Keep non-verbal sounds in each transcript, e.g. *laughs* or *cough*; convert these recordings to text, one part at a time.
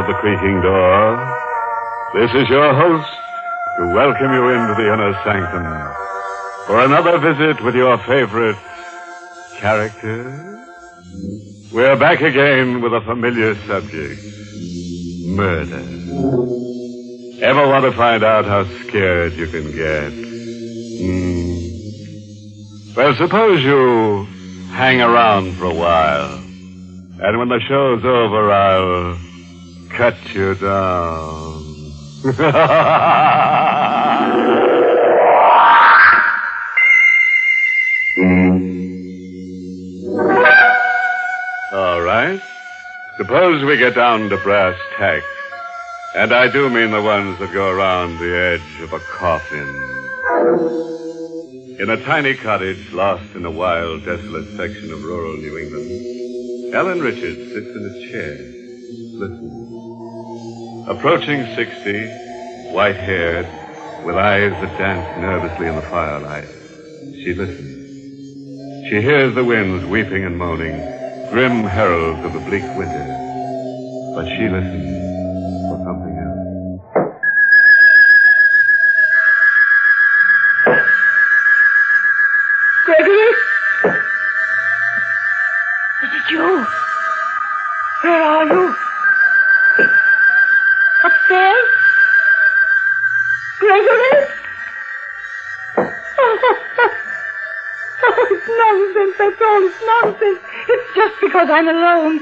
of the creaking door. This is your host to welcome you into the inner sanctum for another visit with your favorite character. We're back again with a familiar subject. Murder. Ever want to find out how scared you can get? Hmm. Well, suppose you hang around for a while. And when the show's over, I'll cut you down. *laughs* All right. Suppose we get down to brass tacks. And I do mean the ones that go around the edge of a coffin. In a tiny cottage lost in a wild, desolate section of rural New England, Ellen Richards sits in a chair, listens. Approaching 60, white haired, with eyes that dance nervously in the firelight, she listens. She hears the winds weeping and moaning, grim heralds of the bleak winter. But she listens I'm alone.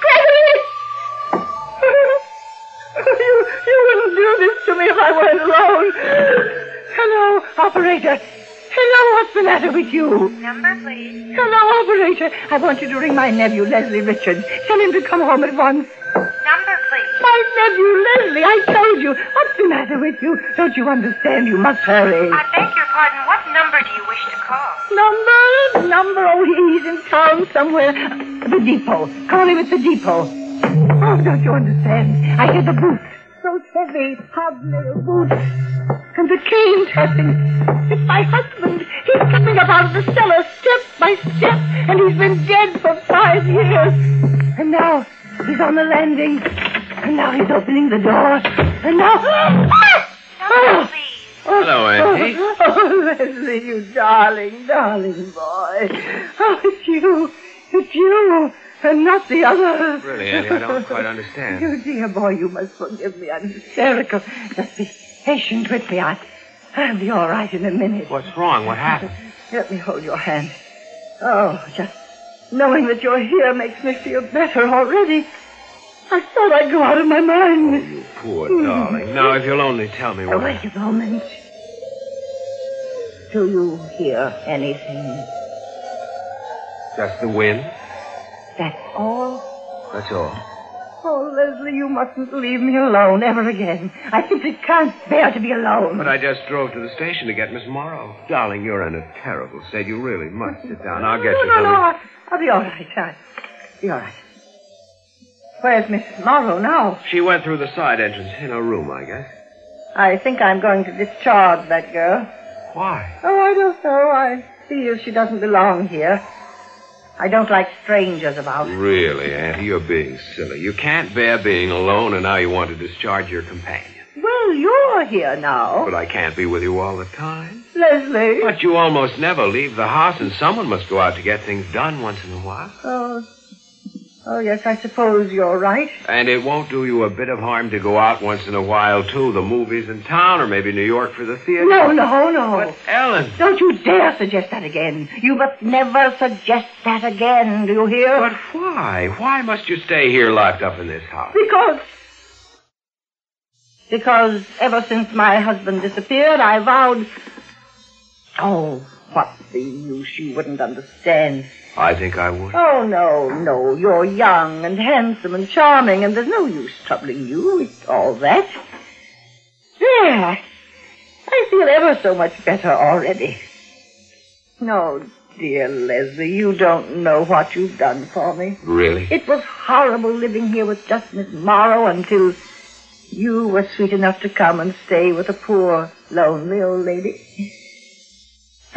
Gregory! you, you wouldn't do this to me if I weren't alone. Hello, operator. Hello, what's the matter with you? Number, please. Hello, operator. I want you to ring my nephew, Leslie Richards. Tell him to come home at once. Please. My nephew, Leslie, I told you. What's the matter with you? Don't you understand? You must hurry. I beg your pardon. What number do you wish to call? Number, number, oh, he's in town somewhere. The depot. Call him at the depot. Oh, don't you understand? I hear the boots. Those heavy, hobnail boots. And the cane tapping. It's my husband. He's coming up out of the cellar step by step, and he's been dead for five years. And now he's on the landing. And now he's opening the door. And now... Please. Hello, Auntie. Oh, oh, Leslie, you darling, darling boy. Oh, it's you. It's you. And not the other. Really, Auntie, I don't quite understand. You dear boy, you must forgive me. I'm hysterical. Just be patient with me. I, I'll be all right in a minute. What's wrong? What happened? Let me hold your hand. Oh, just knowing that you're here makes me feel better already. I thought I'd go out of my mind. Oh, You poor darling. Now, if you'll only tell me Oh, what... wait a moment. Do you hear anything? Just the wind? That's all? That's all. Oh, Leslie, you mustn't leave me alone ever again. I simply can't bear to be alone. But I just drove to the station to get Miss Morrow. Darling, you're in a terrible state. You really must sit down. I'll get no, you no, something. no. I'll, I'll be all right. I'll be all right. Where's Mrs. Morrow now? She went through the side entrance in her room, I guess. I think I'm going to discharge that girl. Why? Oh, I don't know. I feel she doesn't belong here. I don't like strangers about. Really, Auntie, you're being silly. You can't bear being alone, and now you want to discharge your companion. Well, you're here now. But I can't be with you all the time. Leslie. But you almost never leave the house, and someone must go out to get things done once in a while. Oh, oh, yes, I suppose you're right. And it won't do you a bit of harm to go out once in a while, too. The movies in town, or maybe New York for the theater. No, no, no. But, Ellen. Don't you dare suggest that again. You must never suggest that again. Do you hear? But why? Why must you stay here locked up in this house? Because. Because ever since my husband disappeared, I vowed. Oh, what's the use? You wouldn't understand. I think I would. Oh, no, no. You're young and handsome and charming, and there's no use troubling you with all that. There. I feel ever so much better already. No, dear Leslie, you don't know what you've done for me. Really? It was horrible living here with just Miss Morrow until you were sweet enough to come and stay with a poor, lonely old lady.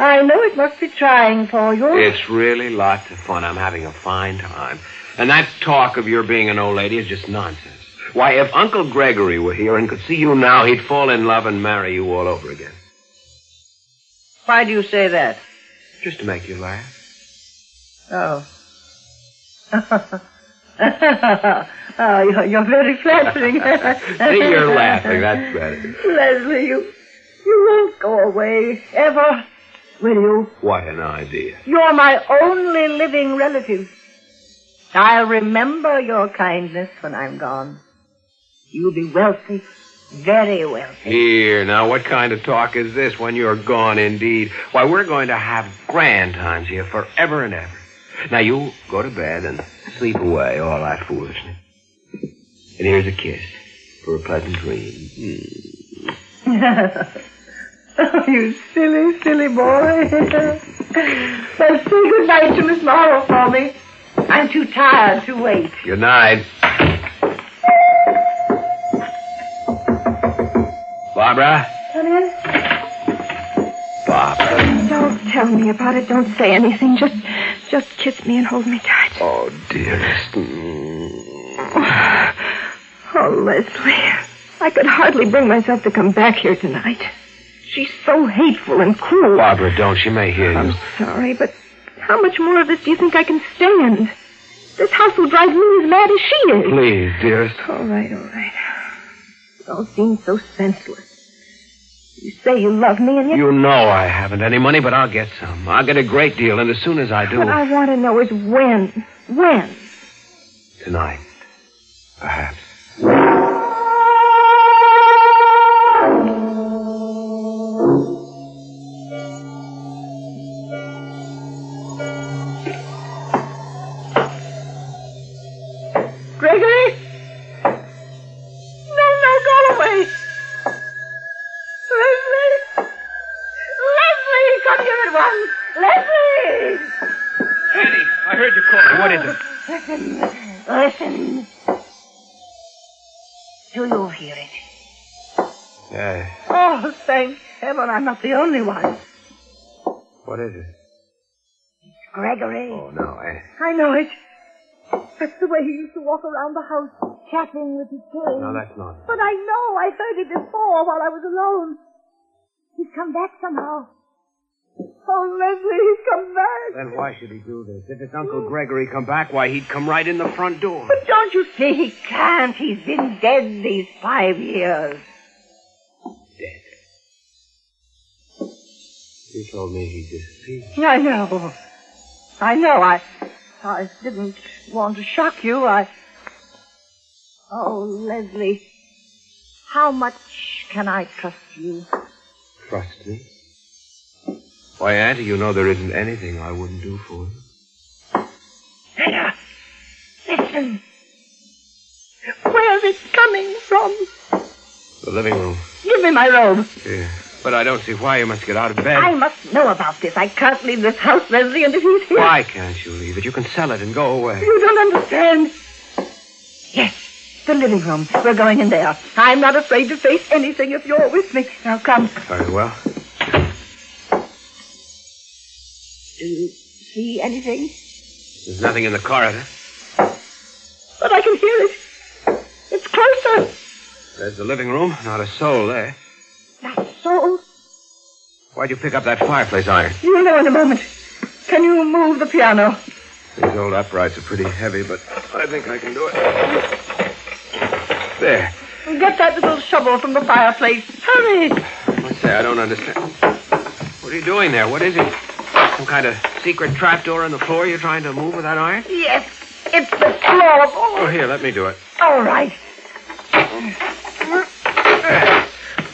I know it must be trying for you. It's really lots of fun. I'm having a fine time. And that talk of your being an old lady is just nonsense. Why, if Uncle Gregory were here and could see you now, he'd fall in love and marry you all over again. Why do you say that? Just to make you laugh. Oh. *laughs* oh, you're, you're very flattering. *laughs* See, you're laughing. That's better. Leslie, you, you won't go away, ever, will you? What an idea. You're my only living relative. I'll remember your kindness when I'm gone. You'll be wealthy, very wealthy. Here, now, what kind of talk is this when you're gone indeed? Why, we're going to have grand times here forever and ever. Now, you go to bed and sleep away all that foolishness. And here's a kiss for a pleasant dream. Hmm. *laughs* Oh, *laughs* you silly, silly boy. *laughs* well, say good night to Miss Morrow for me. I'm too tired to wait. Good night. Barbara? Come in. Barbara. Don't tell me about it. Don't say anything. Just, just kiss me and hold me tight. Oh, dearest. Mm. *sighs* Oh, Leslie, I could hardly bring myself to come back here tonight. She's so hateful and cruel. Barbara, don't. She may hear you. I'm sorry, but how much more of this do you think I can stand? This house will drive me as mad as she is. Please, dearest. All right, all right. It all seems so senseless. You say you love me, and yet You know I haven't any money, but I'll get some. I'll get a great deal, and as soon as I do, what I want to know is when. When? tonight, perhaps. Listen. Do you hear it? Yeah. Oh, thank heaven I'm not the only one. What is it? It's Gregory. Oh, no, Annie. I know it. That's the way he used to walk around the house, chatting with his cane. No, that's not. But I know I heard it before while I was alone. He's come back somehow. Oh, Leslie, he's come back. Then why should he do this? If it's Uncle Gregory come back, why, he'd come right in the front door. But don't you see he can't? He's been dead these five years. Dead. You told me he disappeared. I know. I know. I, I didn't want to shock you. I. Oh, Leslie, how much can I trust you? Trust me? Why, Auntie, you know there isn't anything I wouldn't do for you. There. Listen. Where's it coming from? The living room. Give me my robe. Yeah. But I don't see why you must get out of bed. I must know about this. I can't leave this house, Leslie, and if he's here. Why can't you leave it? You can sell it and go away. You don't understand. Yes, the living room. We're going in there. I'm not afraid to face anything if you're with me. Now come. Very well. Do you see anything? There's nothing in the corridor. But I can hear it. It's closer. There's the living room. Not a soul there. Not a soul? Why'd you pick up that fireplace iron? You'll know in a moment. Can you move the piano? These old uprights are pretty heavy, but I think I can do it. There. Get that little shovel from the fireplace. Hurry. What's that? I don't understand. What are you doing there? What is it? Some kind of secret trapdoor in the floor you're trying to move with that iron? Yes, it's the floor. Oh, here, let me do it. All right. I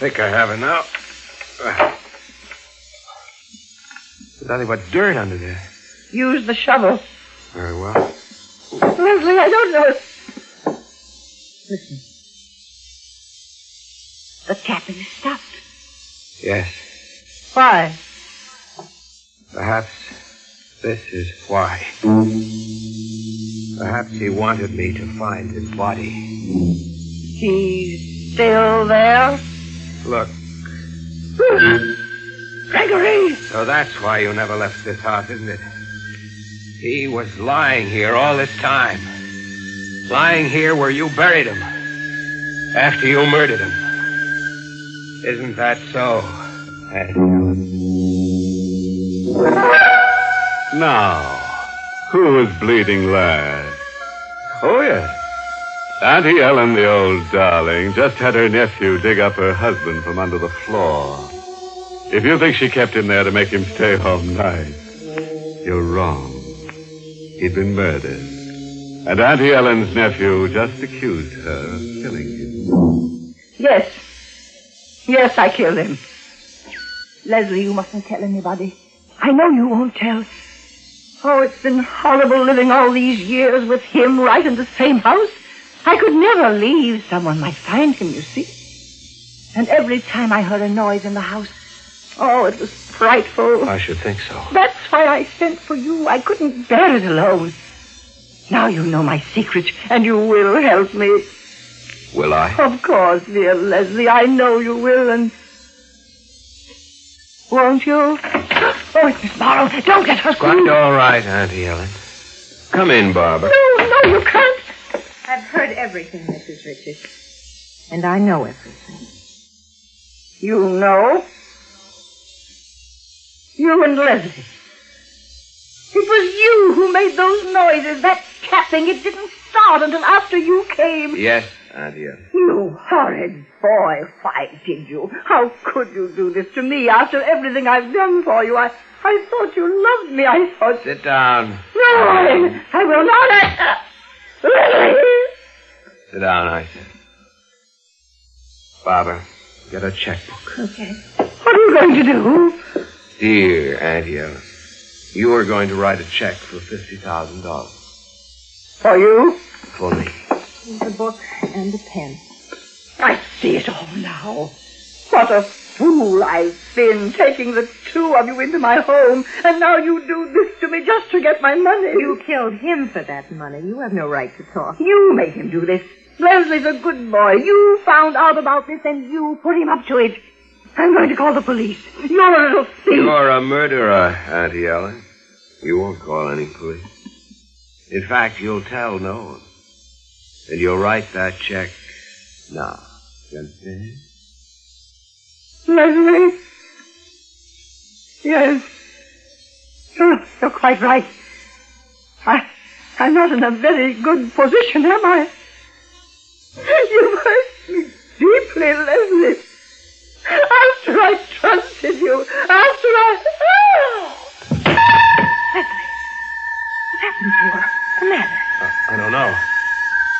think I have it now. There's nothing but dirt under there. Use the shovel. Very well. Leslie, I don't know. Listen. The tapping stopped. Yes. Why? Perhaps this is why. Perhaps he wanted me to find his body. He's still there? Look, *sighs* Gregory! so that's why you never left this house, isn't it? He was lying here all this time. Lying here where you buried him. After you murdered him. Isn't that so, Aunt Ellen? Now, who is bleeding last? Oh, yes. Auntie Ellen, the old darling, just had her nephew dig up her husband from under the floor. If you think she kept him there to make him stay home night, you're wrong. He'd been murdered. And Auntie Ellen's nephew just accused her of killing him. Yes. Yes, I killed him. Leslie, you mustn't tell anybody. I know you won't tell. Oh, it's been horrible living all these years with him right in the same house. I could never leave. Someone might find him, you see. And every time I heard a noise in the house, oh, it was frightful. I should think so. That's why I sent for you. I couldn't bear it alone. Now you know my secret, and you will help me. Will I? Of course, dear Leslie. I know you will, and. Won't you? Oh, it's Miss Morrow. Don't get her Quite through. all right, Auntie Ellen. Come in, Barbara. No, no, you can't. I've heard everything, Mrs. Richards. And I know everything. You know? You and Leslie. It was you who made those noises, that tapping. It didn't start until after you came. Yes, Auntie Ellen. You horrid boy. Why did you? How could you do this to me after everything I've done for you? I, I thought you loved me. I thought... Sit down. No, I, I will not. I, uh, Sit down, I said. Barbara, get a checkbook. Okay. What are you going to do? Dear Auntie Ellen, you are going to write a check for $50,000 For you? for me. Here's a book and the pen. I see it all now. What a fool I've been, taking the two of you into my home, and now you do this to me just to get my money. You killed him for that money. You have no right to talk. You made him do this. Leslie's a good boy. You found out about this and you put him up to it. I'm going to call the police. You're a little thief. You're a murderer, Auntie Ellen. You won't call any police. In fact, you'll tell no one. And you'll write that check now. You understand? Leslie? Yes. You're, you're quite right. I, I'm not in a very good position, am I? You hurt me deeply, Leslie. After I trusted you, after I... Leslie. What happened to her? What's the matter? Uh, I don't know.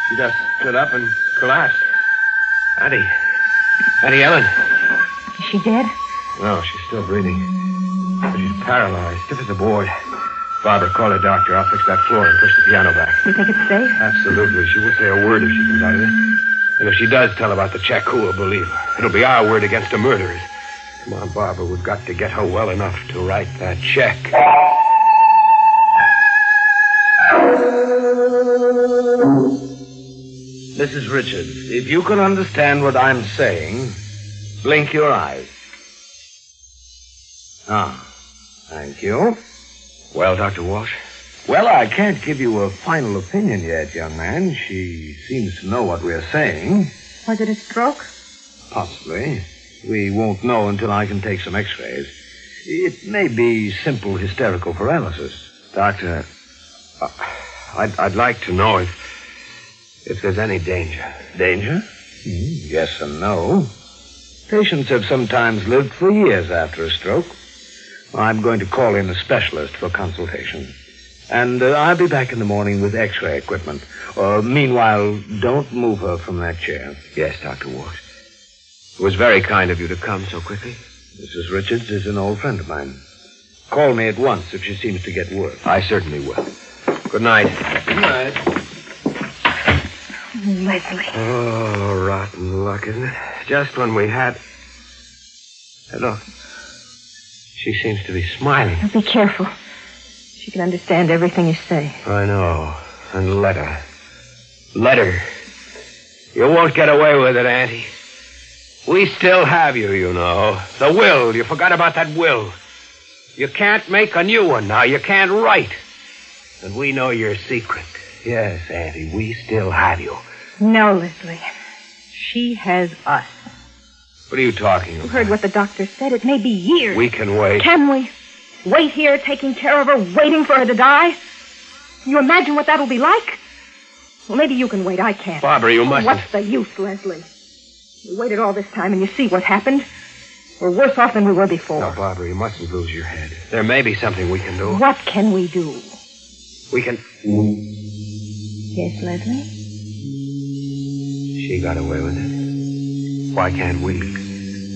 She just stood up and collapsed. Auntie. Auntie Ellen. Is she dead? No, she's still breathing. But she's paralyzed, stiff as a board. Barbara, call a doctor. I'll fix that floor and push the piano back. You think it's safe? Absolutely. She won't say a word if she comes out of this. And if she does tell about the check, who will believe her? It'll be our word against the murderers. Come on, Barbara. We've got to get her well enough to write that check. Mrs. Richards, if you can understand what I'm saying, blink your eyes. Ah, thank you. Well, Dr. Walsh? Well, I can't give you a final opinion yet, young man. She seems to know what we're saying. Was it a stroke? Possibly. We won't know until I can take some x-rays. It may be simple hysterical paralysis. Doctor, uh, I'd, I'd like to know if if there's any danger. Danger? Hmm, Yes and no. Patients have sometimes lived for years after a stroke. I'm going to call in a specialist for consultation. And uh, I'll be back in the morning with x-ray equipment. Uh, meanwhile, don't move her from that chair. Yes, Dr. Walsh. It was very kind of you to come so quickly. Mrs. Richards is an old friend of mine. Call me at once if she seems to get worse. I certainly will. Good night. Good night. Leslie. Oh, rotten luck, isn't it? Just when we had. Hey, look. She seems to be smiling. Be careful. She can understand everything you say. I know. And let her. Let her. You won't get away with it, Auntie. We still have you, you know. The will. You forgot about that will. You can't make a new one now. You can't write. And we know your secret. Yes, Auntie, we still have you. No, Leslie. She has us. What are you talking about? You heard what the doctor said. It may be years. We can wait. Can we? Wait here, taking care of her, waiting for her to die? Can you imagine what that'll be like? Well, maybe you can wait. I can't. Barbara, you mustn't. What's the use, Leslie? We waited all this time, and you see what happened. We're worse off than we were before. No, Barbara, you mustn't lose your head. There may be something we can do. What can we do? We can. Yes, Leslie? She got away with it. Why can't we?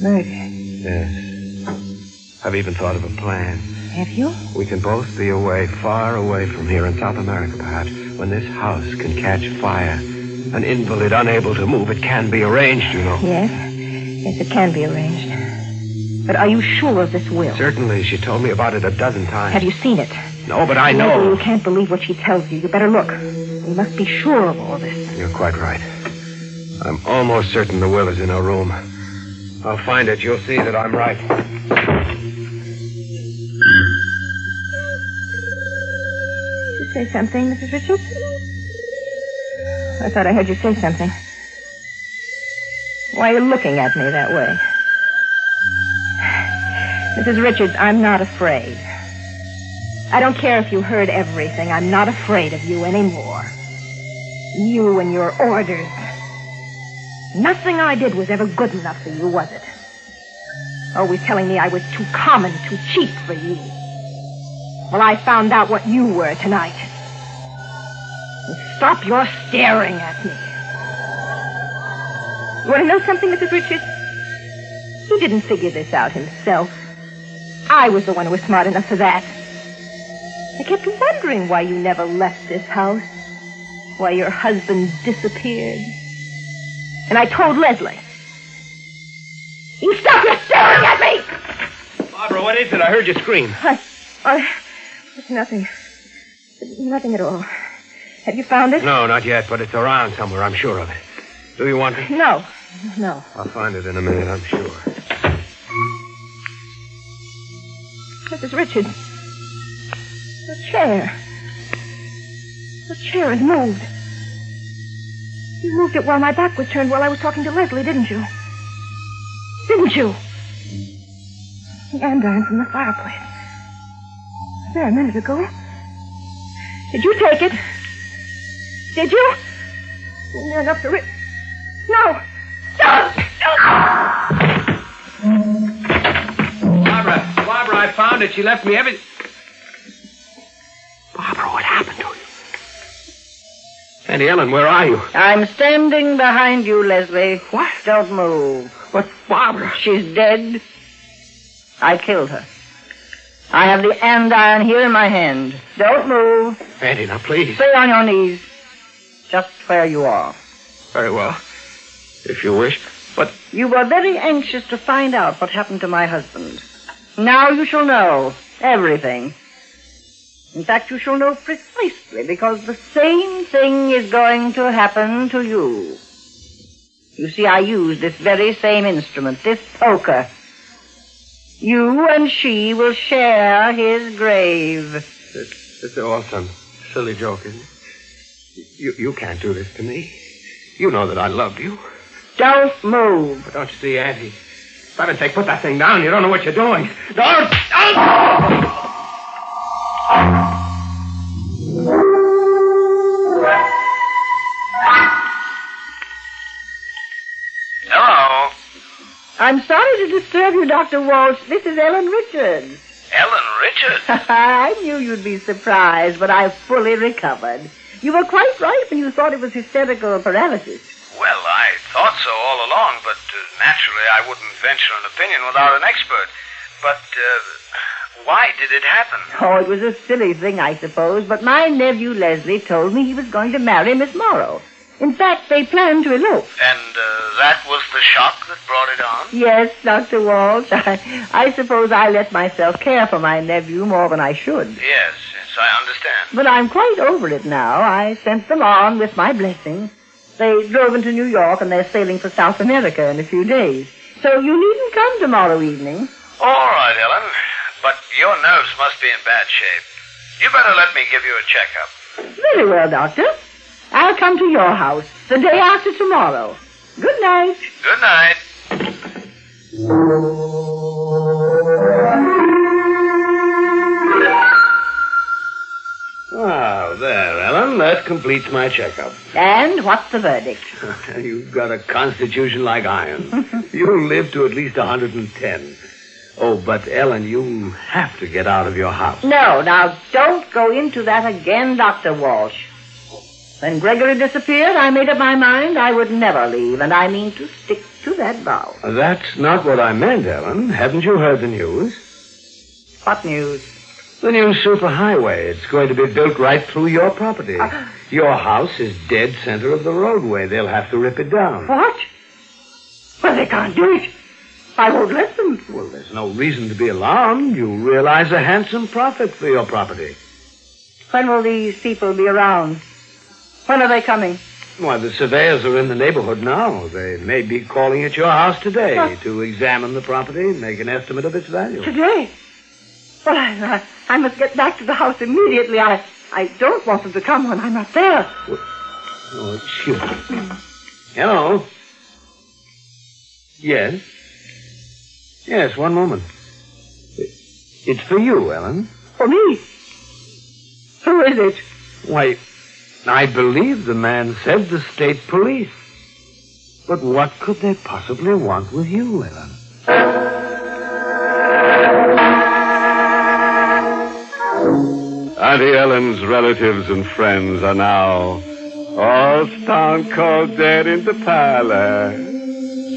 Murder. Yes. I've even thought of a plan. Have you? We can both be away, far away from here in South America, perhaps, when this house can catch fire. An invalid unable to move, it can be arranged, you know. Yes. Yes, it can be arranged. But are you sure of this will? Certainly, she told me about it a dozen times. Have you seen it? No, but I know. you can't believe what she tells you. You better look. We must be sure of all this. You're quite right. I'm almost certain the will is in her room. I'll find it. You'll see that I'm right. Did you say something, Mrs. Richards? I thought I heard you say something. Why are you looking at me that way? Mrs. Richards, I'm not afraid. I don't care if you heard everything. I'm not afraid of you anymore. You and your orders. Nothing I did was ever good enough for you, was it? Always telling me I was too common, too cheap for you. Well, I found out what you were tonight. And stop your staring at me. You want to know something, Mrs. Richards? He didn't figure this out himself. I was the one who was smart enough for that. I kept wondering why you never left this house. Why your husband disappeared. And I told Leslie. You stop staring at me! Barbara, what is it? I heard you scream. I, I, it's nothing. Nothing at all. Have you found it? No, not yet, but it's around somewhere. I'm sure of it. Do you want it? No. No. I'll find it in a minute, I'm sure. Mrs. Richards. The chair. The chair has moved. You moved it while my back was turned while I was talking to Leslie, didn't you? Didn't you? The andiron from the fireplace. There a minute ago. Did you take it? Did you? Near enough to ri- No! Don't! Don't! Barbara, Barbara, I found it. She left me every. Auntie Ellen, where are you? I'm standing behind you, Leslie. What? Don't move. But Barbara? She's dead. I killed her. I have the andiron here in my hand. Don't move. Auntie, now please. Stay on your knees. Just where you are. Very well. If you wish. But You were very anxious to find out what happened to my husband. Now you shall know everything. In fact, you shall know precisely because the same thing is going to happen to you. You see, I use this very same instrument, this poker. You and she will share his grave. it's, it's all some silly joke, isn't it? You, you can't do this to me. You know that I love you. Don't move. But don't you see, Auntie? Heaven's sake, put that thing down. You don't know what you're doing. Don't! don't! I'm sorry to disturb you, Dr. Walsh. This is Ellen Richards. Ellen Richards. *laughs* I knew you'd be surprised, but I've fully recovered. You were quite right when you thought it was hysterical paralysis. Well, I thought so all along, but uh, naturally I wouldn't venture an opinion without an expert. But uh, why did it happen? Oh, it was a silly thing, I suppose, but my nephew Leslie told me he was going to marry Miss Morrow. In fact, they planned to elope. And uh, that was the shock that brought it on? Yes, Dr. Walsh. *laughs* I, I suppose I let myself care for my nephew more than I should. Yes, yes, I understand. But I'm quite over it now. I sent them on with my blessing. They drove into New York and they're sailing for South America in a few days. So you needn't come tomorrow evening. All right, Ellen. But your nerves must be in bad shape. You better let me give you a checkup. Very well, Doctor. I'll come to your house the day after tomorrow. Good night. Good night. Ah, there, Ellen. That completes my checkup. And what's the verdict? *laughs* You've got a constitution like iron. *laughs* You'll live to at least 110. Oh, but Ellen, you have to get out of your house. No, now don't go into that again, Dr. Walsh. When Gregory disappeared, I made up my mind I would never leave, and I mean to stick to that vow. That's not what I meant, Ellen. Haven't you heard the news? What news? The new superhighway. It's going to be built right through your property. Uh, your house is dead center of the roadway. They'll have to rip it down. What? Well, they can't do it. I won't let them. Well, there's no reason to be alarmed. You'll realize a handsome profit for your property. When will these people be around? When are they coming? Why, the surveyors are in the neighborhood now. They may be calling at your house today What? to examine the property and make an estimate of its value. Today? Well, I, I, I must get back to the house immediately. I, I don't want them to come when I'm not there. Oh, excuse me. Hello? Yes? Yes, one moment. It's for you, Ellen. For me? Who is it? Why, I believe the man said the state police. But what could they possibly want with you, Ellen? Auntie Ellen's relatives and friends are now all stone cold dead in the parlor.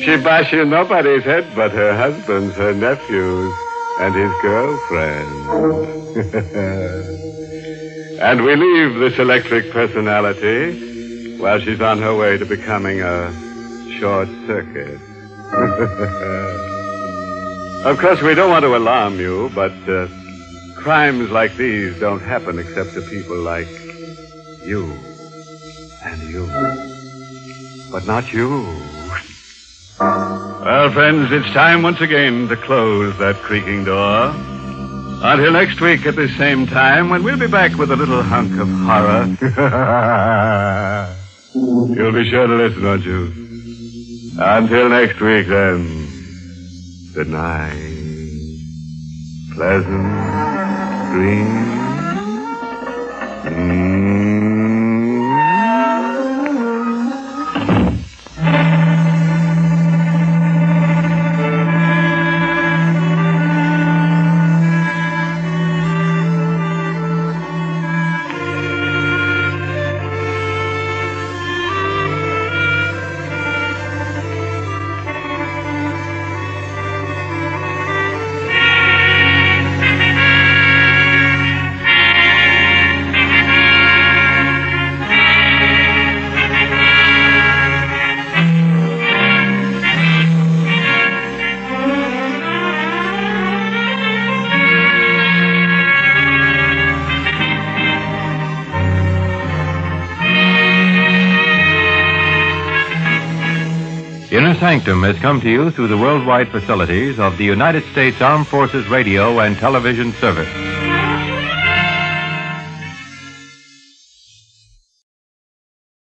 She bashing nobody's head but her husband's, her nephews, and his girlfriend. *laughs* and we leave this electric personality while she's on her way to becoming a short circuit. *laughs* of course, we don't want to alarm you, but uh, crimes like these don't happen except to people like you and you. But not you. Well, friends, it's time once again to close that creaking door. Until next week at the same time when we'll be back with a little hunk of horror. *laughs* You'll be sure to listen, won't you? Until next week, then. Good night. Pleasant dreams. Mm. Sanctum has come to you through the worldwide facilities of the United States Armed Forces Radio and Television Service.